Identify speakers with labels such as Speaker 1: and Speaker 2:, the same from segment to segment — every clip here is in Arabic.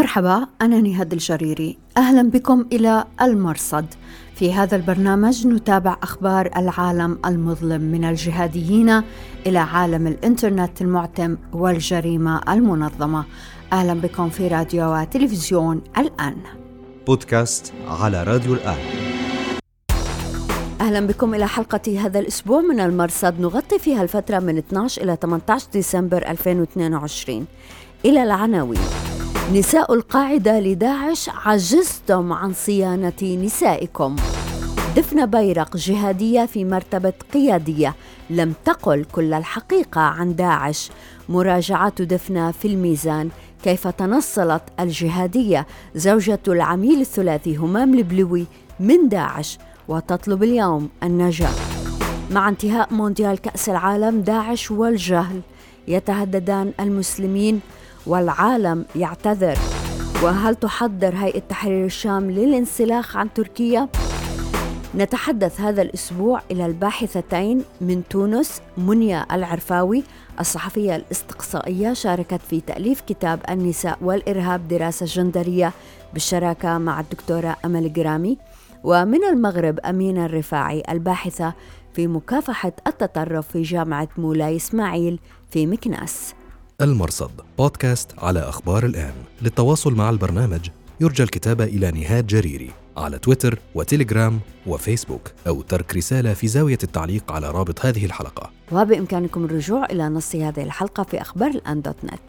Speaker 1: مرحبا أنا نهاد الجريري. أهلا بكم إلى المرصد. في هذا البرنامج نتابع أخبار العالم المظلم من الجهاديين إلى عالم الإنترنت المعتم والجريمة المنظمة. أهلا بكم في راديو وتلفزيون الآن.
Speaker 2: بودكاست على راديو الآن.
Speaker 1: أهلا بكم إلى حلقة هذا الأسبوع من المرصد. نغطي فيها الفترة من 12 إلى 18 ديسمبر 2022 إلى العناوين. نساء القاعدة لداعش عجزتم عن صيانة نسائكم. دفن بيرق جهادية في مرتبة قيادية لم تقل كل الحقيقة عن داعش. مراجعة دفنة في الميزان كيف تنصلت الجهادية؟ زوجة العميل الثلاثي همام البلوي من داعش وتطلب اليوم النجاة. مع انتهاء مونديال كأس العالم داعش والجهل يتهددان المسلمين. والعالم يعتذر. وهل تحضر هيئة تحرير الشام للانسلاخ عن تركيا؟ نتحدث هذا الأسبوع إلى الباحثتين من تونس منيا العرفاوي الصحفية الاستقصائية شاركت في تأليف كتاب النساء والإرهاب دراسة جندرية بالشراكة مع الدكتورة أمل جرامي. ومن المغرب أمينة الرفاعي الباحثة في مكافحة التطرف في جامعة مولاي إسماعيل في مكناس.
Speaker 2: المرصد بودكاست على أخبار الآن. للتواصل مع البرنامج يرجى الكتابة إلى نهاد جريري على تويتر وتليجرام وفيسبوك أو ترك رسالة في زاوية التعليق على رابط هذه الحلقة.
Speaker 1: وبإمكانكم الرجوع إلى نص هذه الحلقة في أخبار الآن dot net.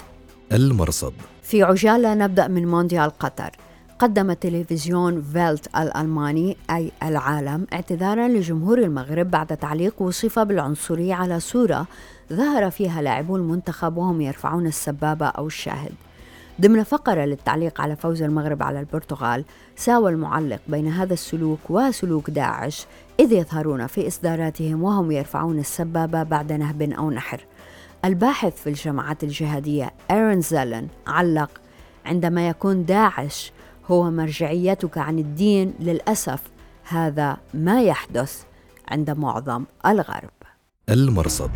Speaker 2: المرصد.
Speaker 1: في عجالة نبدأ من مونديال قطر. قدم تلفزيون Welt الألماني أي العالم اعتذارا لجمهور المغرب بعد تعليق وصف بالعنصرية على صورة ظهر فيها لاعبو المنتخب وهم يرفعون السبابة أو الشاهد. ضمن فقرة للتعليق على فوز المغرب على البرتغال ساوى المعلق بين هذا السلوك وسلوك داعش إذ يظهرون في إصداراتهم وهم يرفعون السبابة بعد نهب أو نحر. الباحث في الجماعات الجهادية إيرون زيلن علق عندما يكون داعش هو مرجعيتك عن الدين للأسف. هذا ما يحدث عند معظم الغرب.
Speaker 2: المرصد.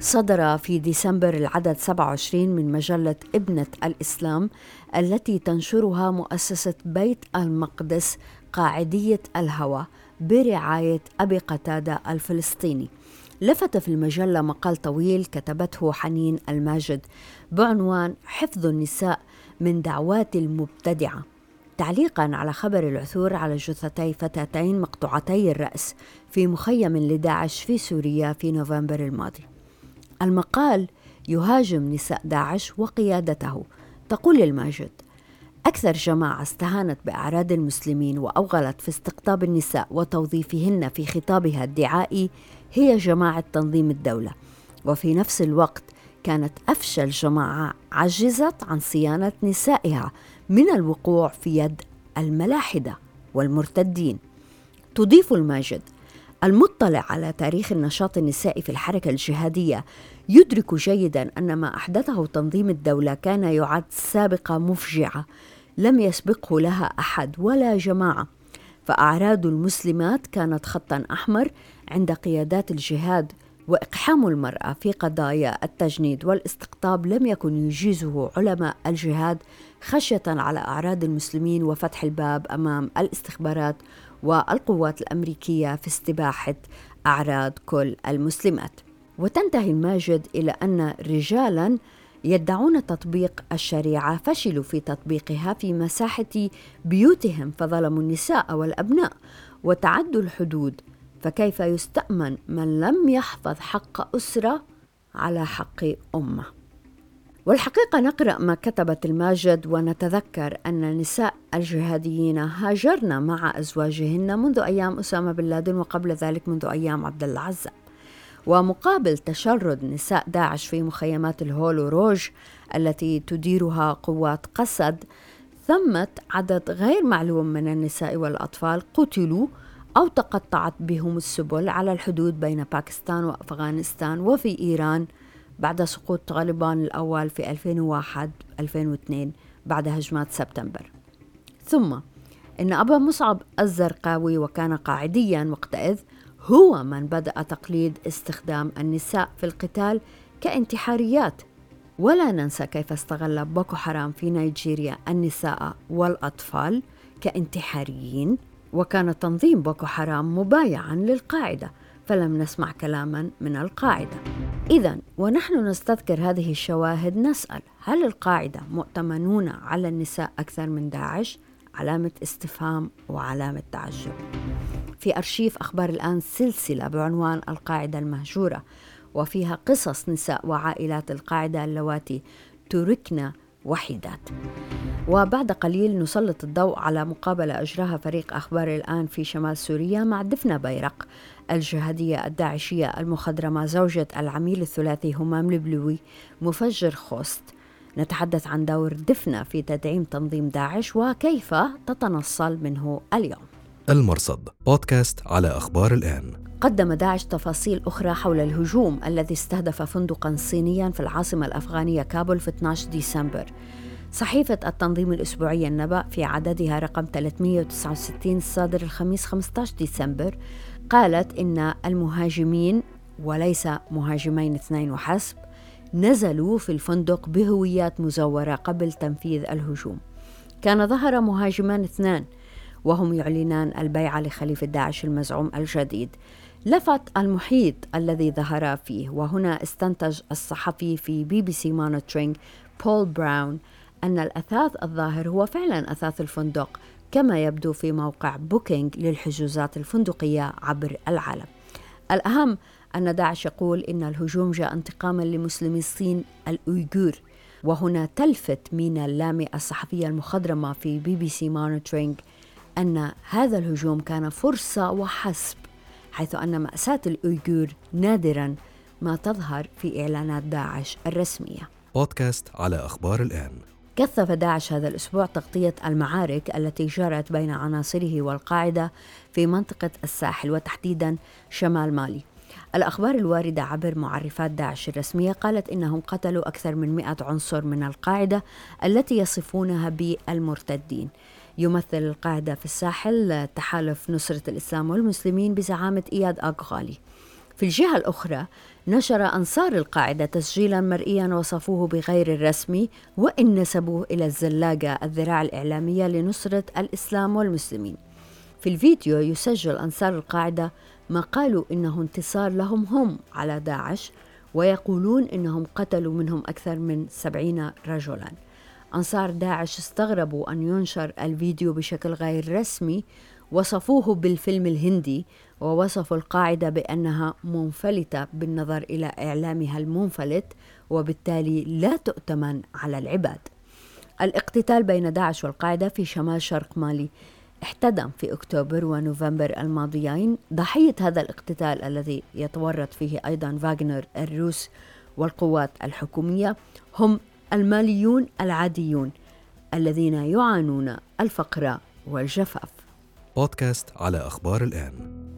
Speaker 1: صدر في ديسمبر العدد 27 من مجلة ابنة الإسلام التي تنشرها مؤسسة بيت المقدس قاعدية الهوى برعاية أبي قتادة الفلسطيني. لفت في المجلة مقال طويل كتبته حنين الماجد بعنوان حفظ النساء من دعوات المبتدعة. تعليقا على خبر العثور على جثتي فتاتين مقطوعتي الرأس في مخيم لداعش في سوريا في نوفمبر الماضي. المقال يهاجم نساء داعش وقيادته. تقول الماجد أكثر جماعة استهانت بأعراض المسلمين وأوغلت في استقطاب النساء وتوظيفهن في خطابها الدعائي هي جماعة تنظيم الدولة. وفي نفس الوقت كانت أفشل جماعة عجزت عن صيانة نسائها من الوقوع في يد الملاحدة والمرتدين. تضيف الماجد المطلع على تاريخ النشاط النسائي في الحركة الجهادية يدرك جيدا أن ما أحدثه تنظيم الدولة كان يعد سابقة مفجعة لم يسبقه لها أحد ولا جماعة. فأعراض المسلمات كانت خطا أحمر عند قيادات الجهاد وإقحام المرأة في قضايا التجنيد والاستقطاب لم يكن يجيزه علماء الجهاد خشية على أعراض المسلمين وفتح الباب أمام الاستخبارات والقوات الأمريكية في استباحة أعراض كل المسلمات. وتنتهي الماجد إلى أن رجالا يدعون تطبيق الشريعة فشلوا في تطبيقها في مساحة بيوتهم فظلموا النساء والأبناء وتعدوا الحدود فكيف يستأمن من لم يحفظ حق أسرة على حق أمة؟ والحقيقة نقرأ ما كتبت الماجد ونتذكر أن نساء الجهاديين هاجرن مع أزواجهن منذ أيام أسامة بن لادن وقبل ذلك منذ أيام عبد الله عزة ومقابل تشرد نساء داعش في مخيمات الهولو روج التي تديرها قوات قسد ثمة عدد غير معلوم من النساء والأطفال قتلوا أو تقطعت بهم السبل على الحدود بين باكستان وأفغانستان وفي إيران بعد سقوط طالبان الأول في 2001-2002 بعد هجمات سبتمبر. ثم إن أبا مصعب الزرقاوي وكان قاعديا وقتئذ هو من بدأ تقليد استخدام النساء في القتال كانتحاريات. ولا ننسى كيف استغل بوكو حرام في نيجيريا النساء والأطفال كانتحاريين. وكان تنظيم بوكو حرام مبايعا للقاعدة فلم نسمع كلاما من القاعدة إذا ونحن نستذكر هذه الشواهد نسأل هل القاعدة مؤتمنون على النساء أكثر من داعش؟ علامة استفهام وعلامة تعجب في أرشيف أخبار الآن سلسلة بعنوان القاعدة المهجورة وفيها قصص نساء وعائلات القاعدة اللواتي تركن وحيدات. وبعد قليل نسلط الضوء على مقابلة أجراها فريق أخبار الآن في شمال سوريا مع دفنة بيرق. الجهادية الداعشية المخضرمة زوجة العميل الثلاثي همام البلوي مفجر خوست. نتحدث عن دور دفنة في تدعيم تنظيم داعش وكيف تتنصل منه اليوم.
Speaker 2: المرصد بودكاست على أخبار الآن.
Speaker 1: قدم داعش تفاصيل أخرى حول الهجوم الذي استهدف فندقا صينيا في العاصمة الأفغانية كابول في 12 ديسمبر. صحيفة التنظيم الأسبوعي النبأ في عددها رقم 369 الصادر الخميس 15 ديسمبر قالت إن المهاجمين وليس مهاجمين اثنين وحسب نزلوا في الفندق بهويات مزورة قبل تنفيذ الهجوم. كان ظهر مهاجمان اثنان وهم يعلنان البيعة لخليفة داعش المزعوم الجديد. لفت المحيط الذي ظهر فيه وهنا استنتج الصحفي في BBC Monitoring بول براون أن الأثاث الظاهر هو فعلا أثاث الفندق كما يبدو في موقع Booking للحجوزات الفندقية عبر العالم. الأهم أن داعش يقول إن الهجوم جاء انتقاما لمسلمي الصين الأويغور وهنا تلفت مينا اللامي الصحفية المخضرمة في BBC Monitoring أن هذا الهجوم كان فرصة وحسب. حيث أن مأساة الأويغور نادرا ما تظهر في إعلانات داعش الرسمية.
Speaker 2: بودكاست على أخبار الآن.
Speaker 1: كثف داعش هذا الأسبوع تغطية المعارك التي جرت بين عناصره والقاعدة في منطقة الساحل وتحديدا شمال مالي. الأخبار الواردة عبر معرفات داعش الرسمية قالت إنهم قتلوا أكثر من مئة عنصر من القاعدة التي يصفونها بالمرتدين. يمثل القاعدة في الساحل تحالف نصرة الإسلام والمسلمين بزعامة إياد أغالي في الجهة الأخرى نشر أنصار القاعدة تسجيلا مرئيا وصفوه بغير الرسمي وإن نسبوه إلى الزلاقة الذراع الإعلامية لنصرة الإسلام والمسلمين. في الفيديو يسجل أنصار القاعدة ما قالوا إنه انتصار لهم هم على داعش ويقولون إنهم قتلوا منهم أكثر من سبعين رجلاً. أنصار داعش استغربوا أن ينشر الفيديو بشكل غير رسمي وصفوه بالفيلم الهندي ووصفوا القاعدة بأنها منفلتة بالنظر إلى إعلامها المنفلت وبالتالي لا تؤتمن على العباد. الاقتتال بين داعش والقاعدة في شمال شرق مالي احتدم في أكتوبر ونوفمبر الماضيين ضحية هذا الاقتتال الذي يتورط فيه أيضا فاغنر الروس والقوات الحكومية هم الماليون العاديون الذين يعانون الفقر والجفاف.
Speaker 2: بودكاست على أخبار الآن.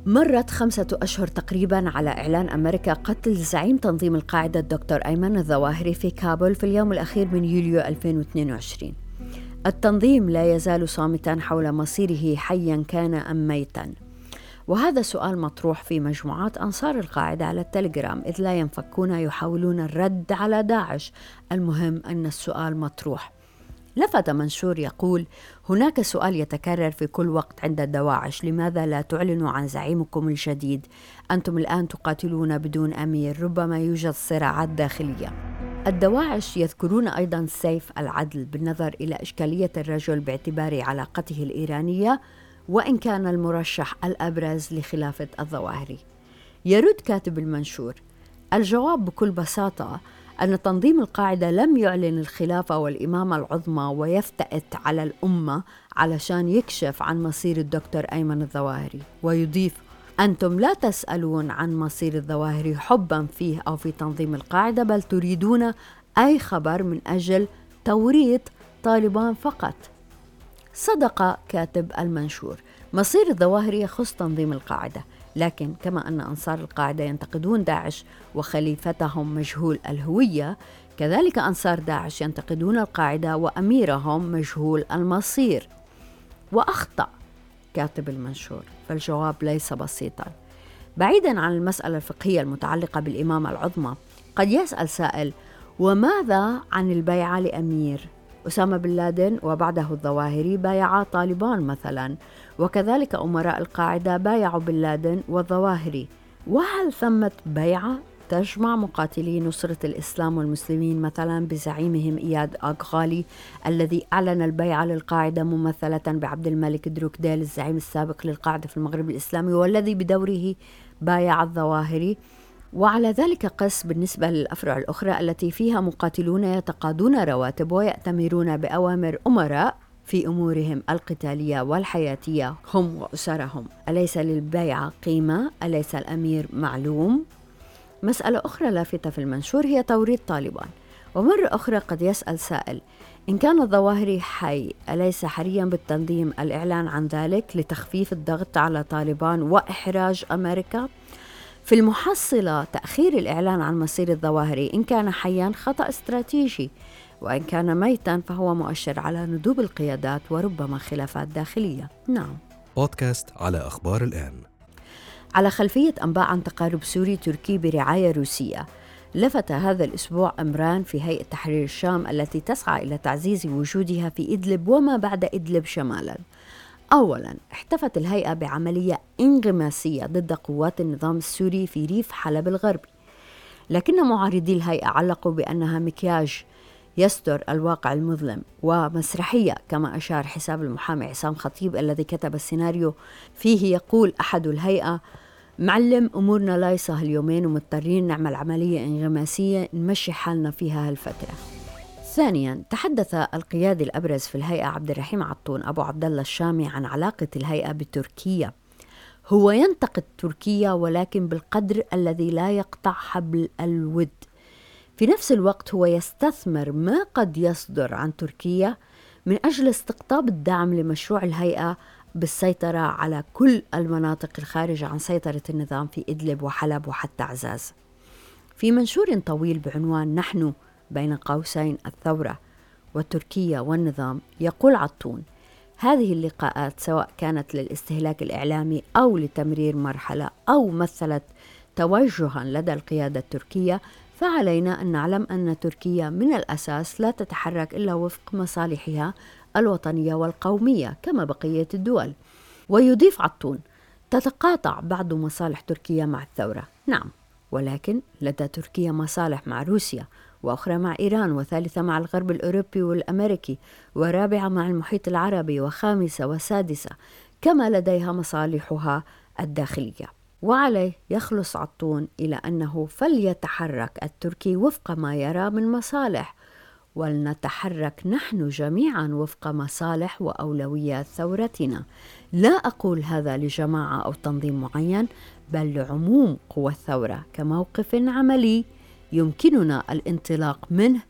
Speaker 1: مرت خمسة أشهر تقريبا على إعلان أمريكا قتل زعيم تنظيم القاعدة الدكتور أيمن الظواهري في كابول في اليوم الأخير من يوليو 2022 التنظيم لا يزال صامتا حول مصيره حيا كان أم ميتا. وهذا سؤال مطروح في مجموعات أنصار القاعدة على التليجرام إذ لا ينفكون يحاولون الرد على داعش. المهم أن السؤال مطروح. لفت منشور يقول هناك سؤال يتكرر في كل وقت عند الدواعش لماذا لا تعلنوا عن زعيمكم الجديد أنتم الآن تقاتلون بدون أمير ربما يوجد صراعات داخلية. الدواعش يذكرون أيضا سيف العدل بالنظر إلى إشكالية الرجل باعتبار علاقته الإيرانية وإن كان المرشح الأبرز لخلافة الظواهري. يرد كاتب المنشور الجواب بكل بساطة أن تنظيم القاعدة لم يعلن الخلافة والإمامة العظمى ويفتئت على الأمة علشان يكشف عن مصير الدكتور أيمن الظواهري. ويضيف أنتم لا تسألون عن مصير الظواهري حبا فيه أو في تنظيم القاعدة بل تريدون أي خبر من أجل توريط طالبان فقط. صدق كاتب المنشور. مصير الظواهر يخص تنظيم القاعدة لكن كما أن أنصار القاعدة ينتقدون داعش وخليفتهم مجهول الهوية كذلك أنصار داعش ينتقدون القاعدة وأميرهم مجهول المصير. وأخطأ كاتب المنشور فالجواب ليس بسيطا. بعيدا عن المسألة الفقهية المتعلقة بالامامه العظمى قد يسأل سائل وماذا عن البيعة لأمير؟ أسامة بن لادن وبعده الظواهري بايعا طالبان مثلا وكذلك أمراء القاعدة بايعوا بن لادن والظواهري. وهل ثمة بيعة تجمع مقاتلي نصرة الإسلام والمسلمين مثلا بزعيمهم إياد أغالي الذي أعلن البيعة للقاعدة ممثلة بعبد الملك دروكديل الزعيم السابق للقاعدة في المغرب الإسلامي والذي بدوره بايع الظواهري؟ وعلى ذلك قس بالنسبة للأفرع الأخرى التي فيها مقاتلون يتقاضون رواتب ويأتمرون بأوامر أمراء في أمورهم القتالية والحياتية هم وأسرهم، أليس للبيعه قيمة؟ أليس الأمير معلوم؟ مسألة أخرى لافتة في المنشور هي توريط طالبان، ومرة أخرى قد يسأل سائل إن كان الظواهري حي أليس حريا بالتنظيم الإعلان عن ذلك لتخفيف الضغط على طالبان وإحراج أمريكا؟ في المحصلة تأخير الإعلان عن مصير الظواهري إن كان حيا خطأ استراتيجي وإن كان ميتا فهو مؤشر على ندوب القيادات وربما خلافات داخلية. نعم.
Speaker 2: بودكاست على أخبار الآن.
Speaker 1: على خلفية أنباء عن تقارب سوري تركي برعاية روسية لفت هذا الأسبوع أمران في هيئة تحرير الشام التي تسعى إلى تعزيز وجودها في إدلب وما بعد إدلب شمالا. أولا احتفت الهيئة بعملية إنغماسية ضد قوات النظام السوري في ريف حلب الغربي. لكن معارضي الهيئة علقوا بأنها مكياج يستر الواقع المظلم ومسرحية كما أشار حساب المحامي عصام خطيب الذي كتب السيناريو. فيه يقول أحد الهيئة معلم أمورنا لايصة اليومين ومضطرين نعمل عملية إنغماسية نمشي حالنا فيها هالفترة. ثانيا تحدث القيادي الأبرز في الهيئة عبد الرحيم عطون أبو عبد الله الشامي عن علاقة الهيئة بتركيا. هو ينتقد تركيا ولكن بالقدر الذي لا يقطع حبل الود. في نفس الوقت هو يستثمر ما قد يصدر عن تركيا من أجل استقطاب الدعم لمشروع الهيئة بالسيطرة على كل المناطق الخارجة عن سيطرة النظام في إدلب وحلب وحتى عزاز. في منشور طويل بعنوان نحن بين قوسين الثورة وتركيا والنظام يقول عطون هذه اللقاءات سواء كانت للاستهلاك الإعلامي أو لتمرير مرحلة أو مثلت توجها لدى القيادة التركية فعلينا أن نعلم أن تركيا من الأساس لا تتحرك إلا وفق مصالحها الوطنية والقومية كما بقية الدول. ويضيف عطون تتقاطع بعض مصالح تركيا مع الثورة. نعم ولكن لدى تركيا مصالح مع روسيا. وأخرى مع إيران وثالثة مع الغرب الأوروبي والأمريكي ورابعة مع المحيط العربي وخامسة وسادسة كما لديها مصالحها الداخلية. وعليه يخلص عطون إلى أنه فليتحرك التركي وفق ما يرى من مصالح. ولنتحرك نحن جميعا وفق مصالح وأولويات ثورتنا. لا أقول هذا لجماعة أو تنظيم معين بل لعموم قوى الثورة كموقف عملي يمكننا الانطلاق منه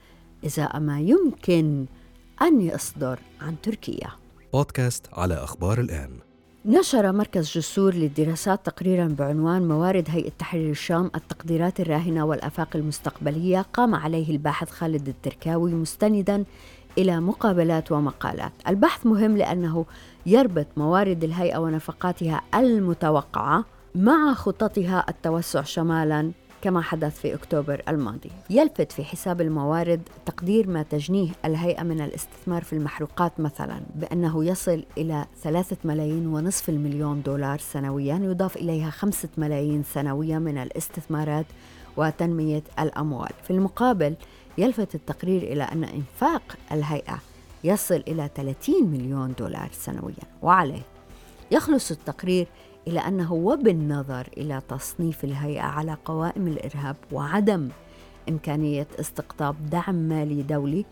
Speaker 1: ازاء ما يمكن أن يصدر عن تركيا.
Speaker 2: بودكاست على أخبار الآن.
Speaker 1: نشر مركز جسور للدراسات تقريرا بعنوان موارد هيئة تحرير الشام التقديرات الراهنة والآفاق المستقبلية قام عليه الباحث خالد التركاوي مستندا إلى مقابلات ومقالات البحث مهم لأنه يربط موارد الهيئة ونفقاتها المتوقعة مع خططها التوسع شمالا كما حدث في أكتوبر الماضي. يلفت في حساب الموارد تقدير ما تجنيه الهيئة من الاستثمار في المحروقات مثلا بأنه يصل إلى ثلاثة ملايين ونصف المليون دولار سنويا يضاف إليها خمسة ملايين سنويا من الاستثمارات وتنمية الأموال. في المقابل يلفت التقرير إلى أن إنفاق الهيئة يصل إلى 30 مليون دولار سنويا. وعليه يخلص التقرير إلى أنه وبالنظر إلى تصنيف الهيئة على قوائم الإرهاب وعدم إمكانية استقطاب دعم مالي دولي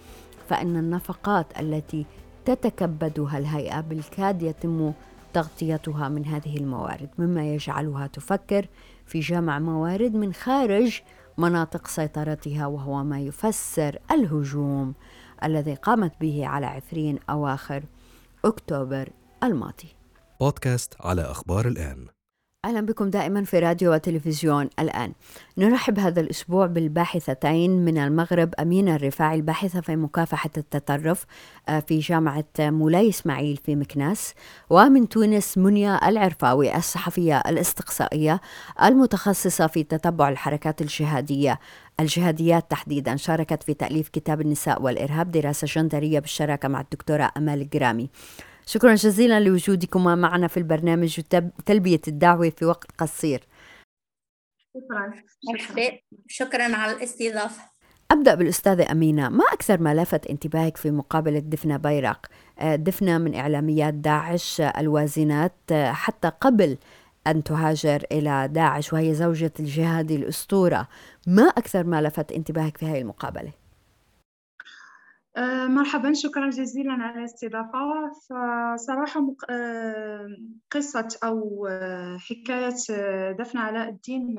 Speaker 1: فإن النفقات التي تتكبدها الهيئة بالكاد يتم تغطيتها من هذه الموارد مما يجعلها تفكر في جمع موارد من خارج مناطق سيطرتها وهو ما يفسر الهجوم الذي قامت به على عفرين أواخر أكتوبر الماضي.
Speaker 2: بودكاست على أخبار الآن.
Speaker 1: أهلا بكم دائما في راديو وتلفزيون الآن. نرحب هذا الأسبوع بالباحثتين من المغرب أمينة الرفاعي الباحثة في مكافحة التطرف آه، في جامعة مولاي إسماعيل في مكناس ومن تونس منيا العرفاوي الصحفية الاستقصائية المتخصصة في تتبع الحركات الجهادية. الجهاديات تحديدا شاركت في تأليف كتاب النساء والإرهاب دراسة جندرية بالشراكة مع الدكتورة أمال الجرامي شكرا جزيلا لوجودكما معنا في البرنامج وتلبية الدعوة في وقت قصير.
Speaker 3: شكرا. مرحبا شكرا على الاستضافة.
Speaker 1: أبدأ بالأستاذة أمينة. ما أكثر ما لفت انتباهك في مقابلة دفنة بيرق؟ آه، دفنة من إعلاميات داعش الوازنات آه، حتى قبل أن تهاجر إلى داعش وهي زوجة الجهادي الأسطورة. ما أكثر ما لفت انتباهك في هذه المقابلة؟
Speaker 3: آه، مرحبا شكرا جزيلا على الاستضافة. فصراحة آه، قصة أو آه، حكاية دفن علاء الدين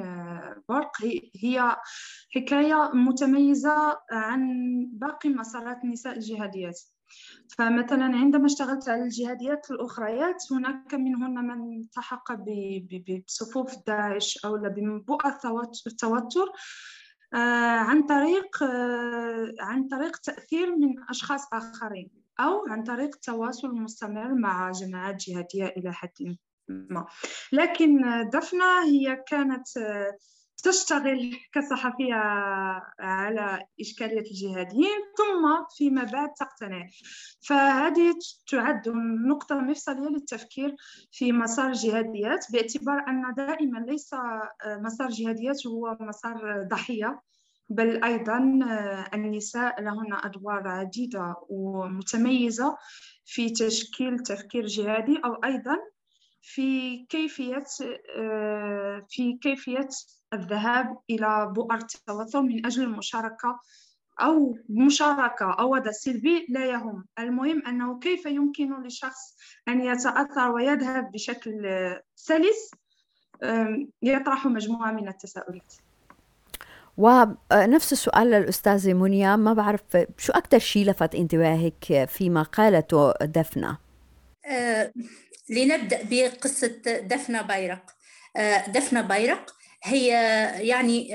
Speaker 3: برق هي حكاية متميزة عن باقي مسارات النساء الجهاديات. فمثلا عندما اشتغلت على الجهاديات الأخريات هناك منهن من التحق بصفوف داعش أو ببؤى التوتر. آه، عن طريق آه، عن طريق تأثير من أشخاص آخرين أو عن طريق التواصل المستمر مع جماعات جهادية إلى حد ما. لكن دفنة هي كانت آه، تشتغل كصحفية على إشكالية الجهاديين ثم فيما بعد تقتنع. فهذه تعد نقطة مفصلية للتفكير في مسار الجهاديات باعتبار أن دائما ليس مسار الجهاديات هو مسار ضحية بل أيضا النساء لهن أدوار عديدة ومتميزة في تشكيل تفكير جهادي أو أيضا في كيفية في كيفية الذهاب إلى بؤر التوتر من أجل المشاركة أو مشاركة أو وضع سلبي لا يهم. المهم أنه كيف يمكن لشخص أن يتأثر ويذهب بشكل سلس؟ يطرح مجموعة من التساؤلات.
Speaker 1: ونفس السؤال للأستاذة منيا ما بعرف شو أكثر شيء لفت انتباهك فيما قالته دفنة؟
Speaker 4: أه لنبدأ بقصة دفنة بيرق. أه دفنة بيرق هي يعني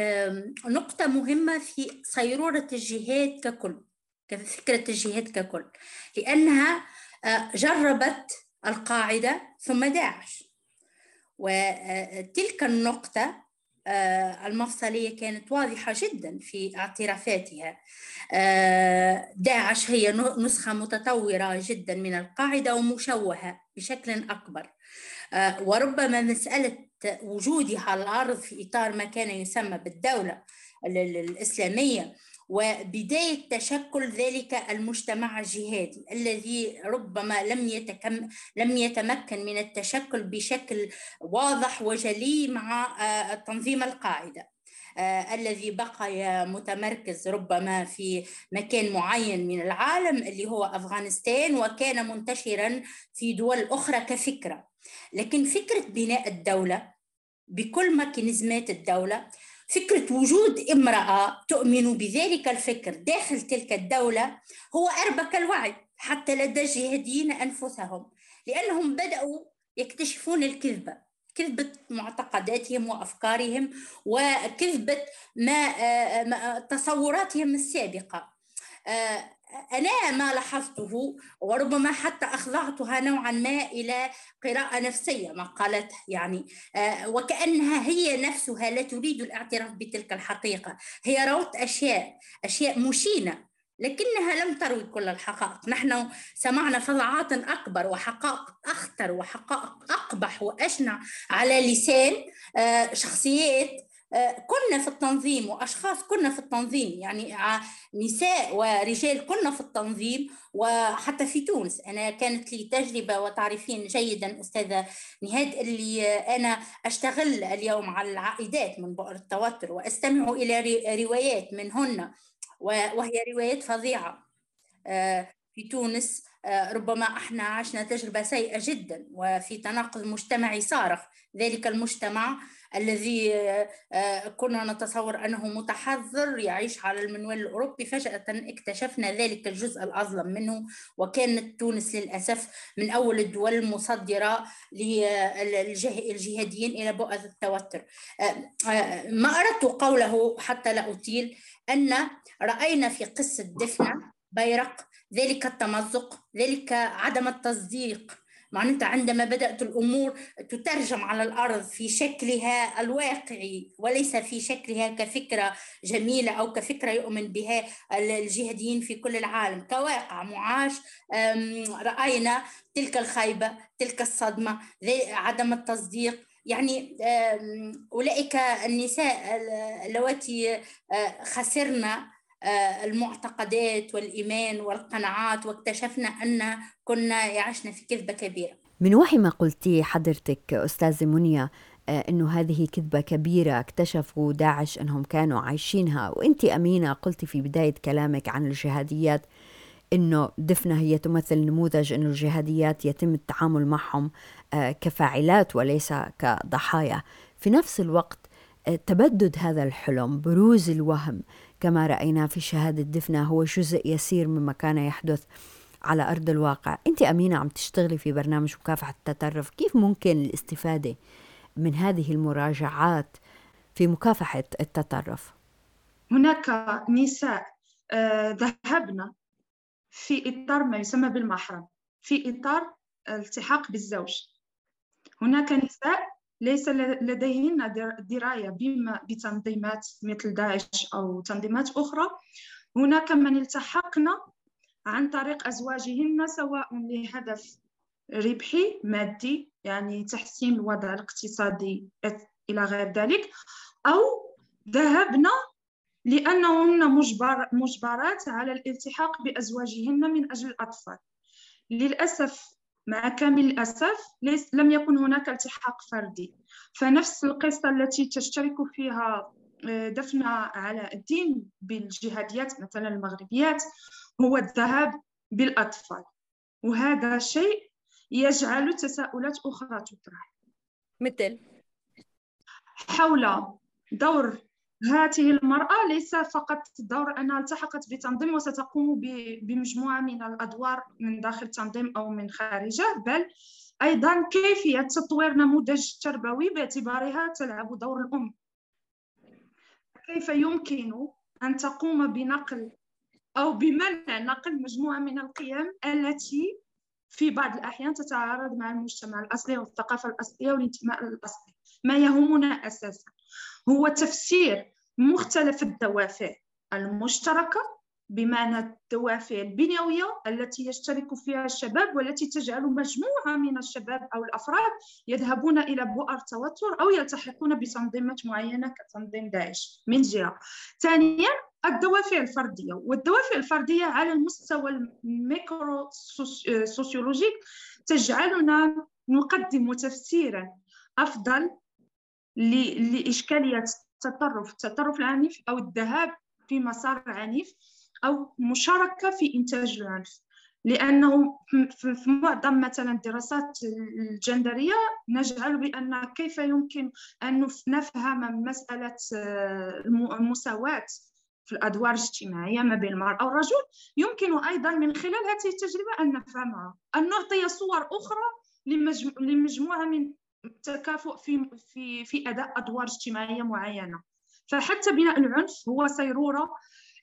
Speaker 4: نقطة مهمة في صيرورة الجهاد ككل كفكرة الجهاد ككل لأنها آه، جربت القاعدة ثم داعش. وتلك النقطة آه، المفصلية كانت واضحة جدا في اعترافاتها. آه، داعش هي نسخة متطورة جدا من القاعدة ومشوهة بشكل أكبر. وربما مسألة وجودها على الأرض في إطار ما كان يسمى بالدولة الإسلامية وبداية تشكل ذلك المجتمع الجهادي الذي ربما لم يتكم لم يتمكن من التشكل بشكل واضح وجلي مع آه، تنظيم القاعدة. آه الذي بقي متمركز ربما في مكان معين من العالم اللي هو أفغانستان وكان منتشرا في دول أخرى كفكرة. لكن فكرة بناء الدولة بكل ميكانيزمات الدولة فكرة وجود امرأة تؤمن بذلك الفكر داخل تلك الدولة هو أربك الوعي حتى لدى الجهاديين أنفسهم لأنهم بدأوا يكتشفون الكذبة كذبة معتقداتهم وأفكارهم وكذبة ما تصوراتهم السابقة. آه، أنا ما لاحظته؟ وربما حتى أخضعتها نوعا ما إلى قراءة نفسية ما قالته يعني آه، وكأنها هي نفسها لا تريد الاعتراف بتلك الحقيقة. هي روت أشياء أشياء مشينة لكنها لم تروي كل الحقائق. نحن سمعنا فظاعات أكبر وحقائق أخطر وحقائق أقبح وأشنع على لسان آه، شخصيات كنا في التنظيم وأشخاص كنا في التنظيم يعني نساء ورجال كنا في التنظيم وحتى في تونس. أنا كانت لي تجربة وتعرفين جيدا أستاذة نهاد اللي أنا أشتغل اليوم على العائدات من بؤر التوتر وأستمع إلى روايات منهن وهي روايات فظيعة. آه، في تونس ربما إحنا عشنا تجربة سيئة جدا وفي تناقض مجتمعي صارخ. ذلك المجتمع الذي آه، كنا نتصور أنه متحضر يعيش على المنوال الأوروبي. فجأة اكتشفنا ذلك الجزء الأظلم منه وكانت تونس للأسف من أول الدول المصدرة للجهاديين إلى بؤر التوتر. آه، آه، ما أردت قوله حتى لا أطيل أن رأينا في قصة دفنة بيرق ذلك التمزق ذلك عدم التصديق. معناتها عندما بدأت الأمور تترجم على الأرض في شكلها الواقعي وليس في شكلها كفكرة جميلة أو كفكرة يؤمن بها الجهاديين في كل العالم. كواقع معاش رأينا تلك الخيبة تلك الصدمة عدم التصديق. يعني أولئك النساء اللواتي آه، خسرنا المعتقدات والإيمان والقناعات واكتشفنا أن كنا يعشنا في كذبة كبيرة.
Speaker 1: من وحي ما قلتي حضرتك أستاذة منيا آه، إنه هذه كذبة كبيرة اكتشفوا داعش أنهم كانوا عايشينها. وأنت أمينة قلتي في بداية كلامك عن الجهاديات إنه دفنة هي تمثل نموذج إنه الجهاديات يتم التعامل معهم آه، كفاعلات وليس كضحايا. في نفس الوقت تبدد هذا الحلم بروز الوهم كما رأينا في شهادة دفنة هو جزء يسير مما كان يحدث على أرض الواقع. أنت أمينة عم تشتغلي في برنامج مكافحة التطرف كيف ممكن الاستفادة من هذه المراجعات في مكافحة التطرف
Speaker 3: هناك نساء آه، ذهبنا في إطار ما يسمى بالمحرم في إطار الالتحاق بالزوج. هناك نساء ليس لديهن دراية بما بتنظيمات مثل داعش أو تنظيمات أخرى. هناك من التحقن عن طريق أزواجهن سواء لهدف ربحي مادي يعني تحسين الوضع الاقتصادي إلى غير ذلك أو ذهبنا لأنهن مجبر مجبرات على الالتحاق بأزواجهن من أجل الأطفال. للأسف مع كامل الأسف ليس لم يكن هناك التحاق فردي. فنفس القصة التي تشترك فيها آه، دفنة على الدين بالجهاديات مثلا المغربيات هو الذهاب بالأطفال. وهذا شيء يجعل تساؤلات أخرى تطرح.
Speaker 1: مثل؟
Speaker 3: حول دور هذه المرأة ليس فقط دور أنها التحقت بتنظيم وستقوم بمجموعة من الأدوار من داخل التنظيم أو من خارجه بل أيضا كيفية تطوير نموذج تربوي باعتبارها تلعب دور الأم. كيف يمكن أن تقوم بنقل أو بمنع نقل مجموعة من القيم التي في بعض الأحيان تتعارض مع المجتمع الأصلي والثقافة الأصلية والانتماء الأصلي؟ ما يهمنا أساسا. هو تفسير مختلف الدوافع المشتركة بمعنى الدوافع البنيوية التي يشترك فيها الشباب والتي تجعل مجموعة من الشباب أو الأفراد يذهبون إلى بؤر توتر أو يلتحقون بتنظيمات معينة كتنظيم داعش من جهة. ثانيا الدوافع الفردية والدوافع الفردية على المستوى ال micro-sociologique تجعلنا نقدم تفسيرا أفضل لإشكالية التطرف التطرف العنيف أو الذهاب في مسار عنيف أو مشاركة في إنتاج العنف. لأنه في معظم مثلا الدراسات الجندرية نجعل بأن كيف يمكن أن نفهم مسألة آه، المساواة في الأدوار الاجتماعية ما بين المرأة والرجل. يمكن أيضا من خلال هذه التجربة أن نفهمها أن نعطي صور أخرى لمجموعة من التكافؤ في في في أداء أدوار اجتماعية معينة. فحتى بناء العنف هو صيروره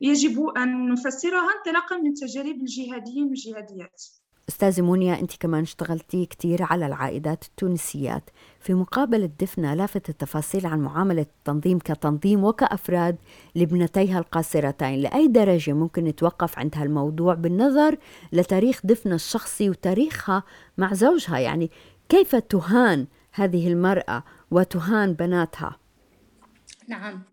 Speaker 3: يجب أن نفسرها انطلاقا من تجارب الجهاديين والجهاديات.
Speaker 1: أستاذة مونيا أنت كمان اشتغلتي كثير على العائدات التونسيات. في مقابل الدفنة لافت التفاصيل عن معاملة التنظيم كتنظيم وكأفراد لابنتيها القاصرتين. لأي درجة ممكن نتوقف عند هالموضوع بالنظر لتاريخ دفنة الشخصي وتاريخها مع زوجها؟ يعني كيف تهان هذه المرأة وتهان بناتها.
Speaker 4: نعم.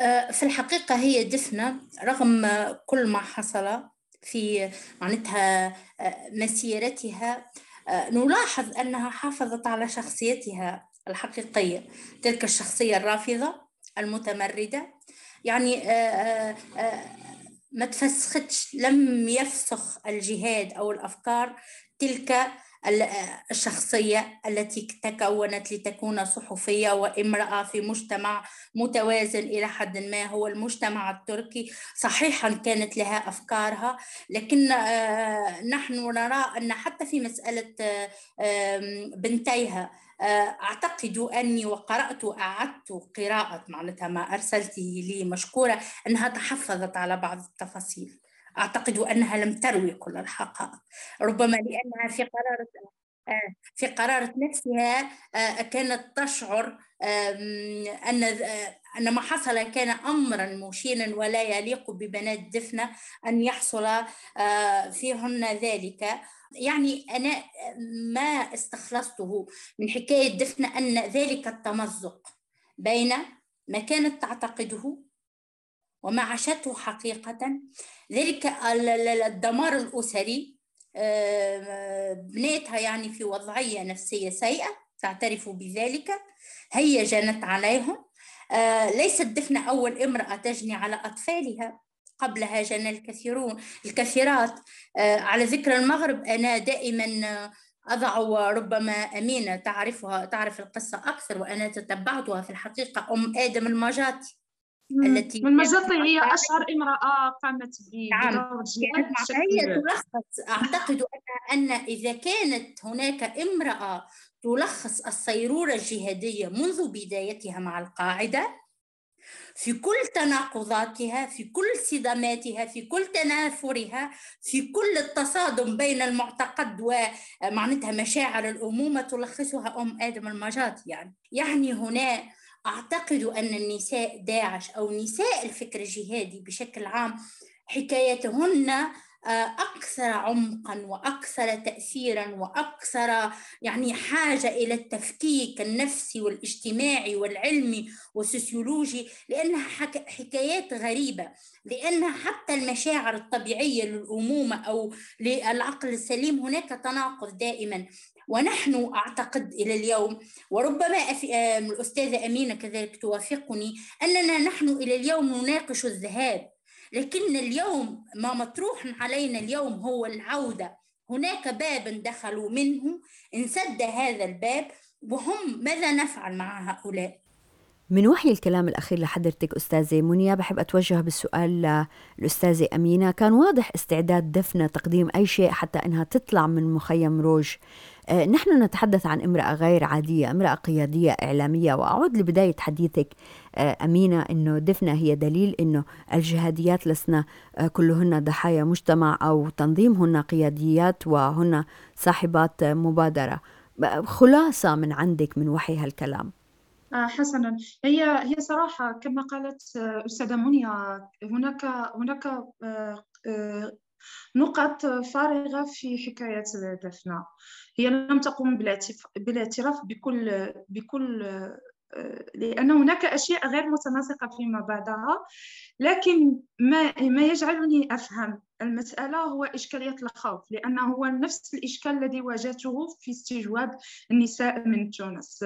Speaker 4: آه، في الحقيقة هي دفنة رغم كل ما حصل في معناتها آه، مسيرتها آه، نلاحظ أنها حافظت على شخصيتها الحقيقية تلك الشخصية الرافضة المتمردة. يعني ما تفسختش لم يفسخ الجهاد أو الأفكار تلك الشخصية التي تكونت لتكون صحفية وامرأة في مجتمع متوازن إلى حد ما هو المجتمع التركي. صحيحا كانت لها أفكارها لكن آه، نحن نرى أن حتى في مسألة بنتيها آه، أعتقد أني وقرأت وأعدت قراءة معناتها ما أرسلته لي مشكورة أنها تحفظت على بعض التفاصيل. أعتقد أنها لم تروي كل الحقائق. ربما لأنها في قرارة آه، في قرارة نفسها آه، كانت تشعر أن أن ما حصل كان أمرا مشينا ولا يليق ببنات دفنة أن يحصل فيهن ذلك. يعني أنا ما استخلصته من حكاية دفنة أن ذلك التمزق بين ما كانت تعتقده وما عاشته حقيقة. ذلك الدمار الأسري بنيتها يعني في وضعية نفسية سيئة تعترف بذلك. هي جنت عليهم. آه، ليست دفنة أول امرأة تجني على أطفالها. قبلها جنى الكثيرون الكثيرات. آه، على ذكر المغرب أنا دائما أضع ربما أمينة تعرفها تعرف القصة أكثر وأنا تتبعتها في الحقيقة أم آدم المجاتي.
Speaker 3: التي المجاتي هي أشهر امرأة قامت
Speaker 4: نعم. هي تلخص أعتقد أن إذا كانت هناك امرأة تلخص الصيرورة الجهادية منذ بدايتها مع القاعدة في كل تناقضاتها في كل صداماتها في كل تنافرها في كل التصادم بين المعتقد ومعناتها مشاعر الأمومة تلخصها أم آدم المجات يعني يعني هنا أعتقد أن النساء داعش أو نساء الفكر الجهادي بشكل عام حكايتهن أكثر عمقا وأكثر تأثيرا وأكثر يعني حاجة إلى التفكيك النفسي والاجتماعي والعلمي والسوسيولوجي لأنها حكايات غريبة لأنها حتى المشاعر الطبيعية للأمومة أو للعقل السليم هناك تناقض دائما. ونحن أعتقد إلى اليوم وربما الأستاذة أمينة كذلك توافقني أننا نحن إلى اليوم نناقش الذهاب لكن اليوم ما مطروح علينا اليوم هو العودة. هناك باب دخلوا منه انسد هذا الباب وهم ماذا نفعل مع هؤلاء؟
Speaker 1: من وحي الكلام الأخير لحضرتك أستاذة منيا بحب أتوجه بالسؤال للأستاذة أمينة. كان واضح استعداد دفنة تقديم أي شيء حتى أنها تطلع من مخيم روج. آه، نحن نتحدث عن امرأة غير عادية امرأة قيادية إعلامية. وأعود لبداية حديثك آه، أمينة أنه دفنة هي دليل أنه الجهاديات لسنا آه، كلهن ضحايا مجتمع أو تنظيم هن قياديات وهن صاحبات مبادرة. خلاصة من عندك من وحي هالكلام.
Speaker 3: حسنا. هي هي صراحة كما قالت أستاذة منيا هناك هناك نقط فارغة في حكاية دفنة. هي لم تقم بالإعتراف بكل بكل لأن هناك أشياء غير متناسقة فيما بعدها لكن ما ما يجعلني أفهم المسألة هو إشكالية الخوف لأنه هو نفس الإشكال الذي واجهته في استجواب النساء من تونس.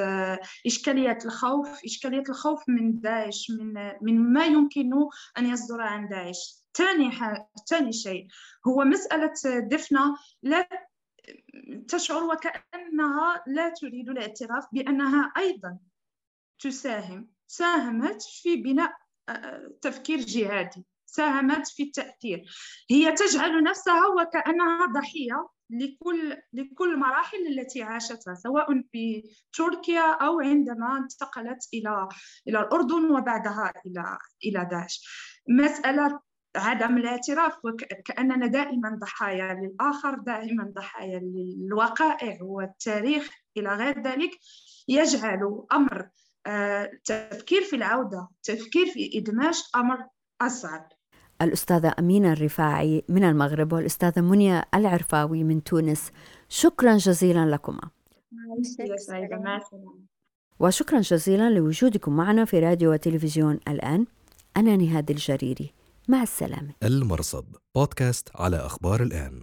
Speaker 3: إشكالية الخوف إشكالية الخوف من داعش من من ما يمكن أن يصدر عن داعش. ثاني ثاني شيء هو مسألة دفنة لا تشعر وكأنها لا تريد الاعتراف بأنها أيضا تساهم. ساهمت في بناء آه، تفكير جهادي. ساهمت في التأثير. هي تجعل نفسها وكأنها ضحية لكل لكل المراحل التي عاشتها سواء في تركيا أو عندما انتقلت إلى إلى الأردن وبعدها إلى إلى داعش. مسألة عدم الاعتراف وكأننا دائما ضحايا للآخر دائما ضحايا للوقائع والتاريخ. إلى غير ذلك يجعل أمر التفكير في العودة تفكير في إدماج أمر أصعب.
Speaker 1: الأستاذة أمينة الرفاعي من المغرب والأستاذة منيا العرفاوي من تونس شكرا جزيلا لكما. وشكرا جزيلا لوجودكم معنا في راديو وتلفزيون الآن. أنا نهاد الجريري مع السلامة.
Speaker 2: المرصد بودكاست على أخبار الآن.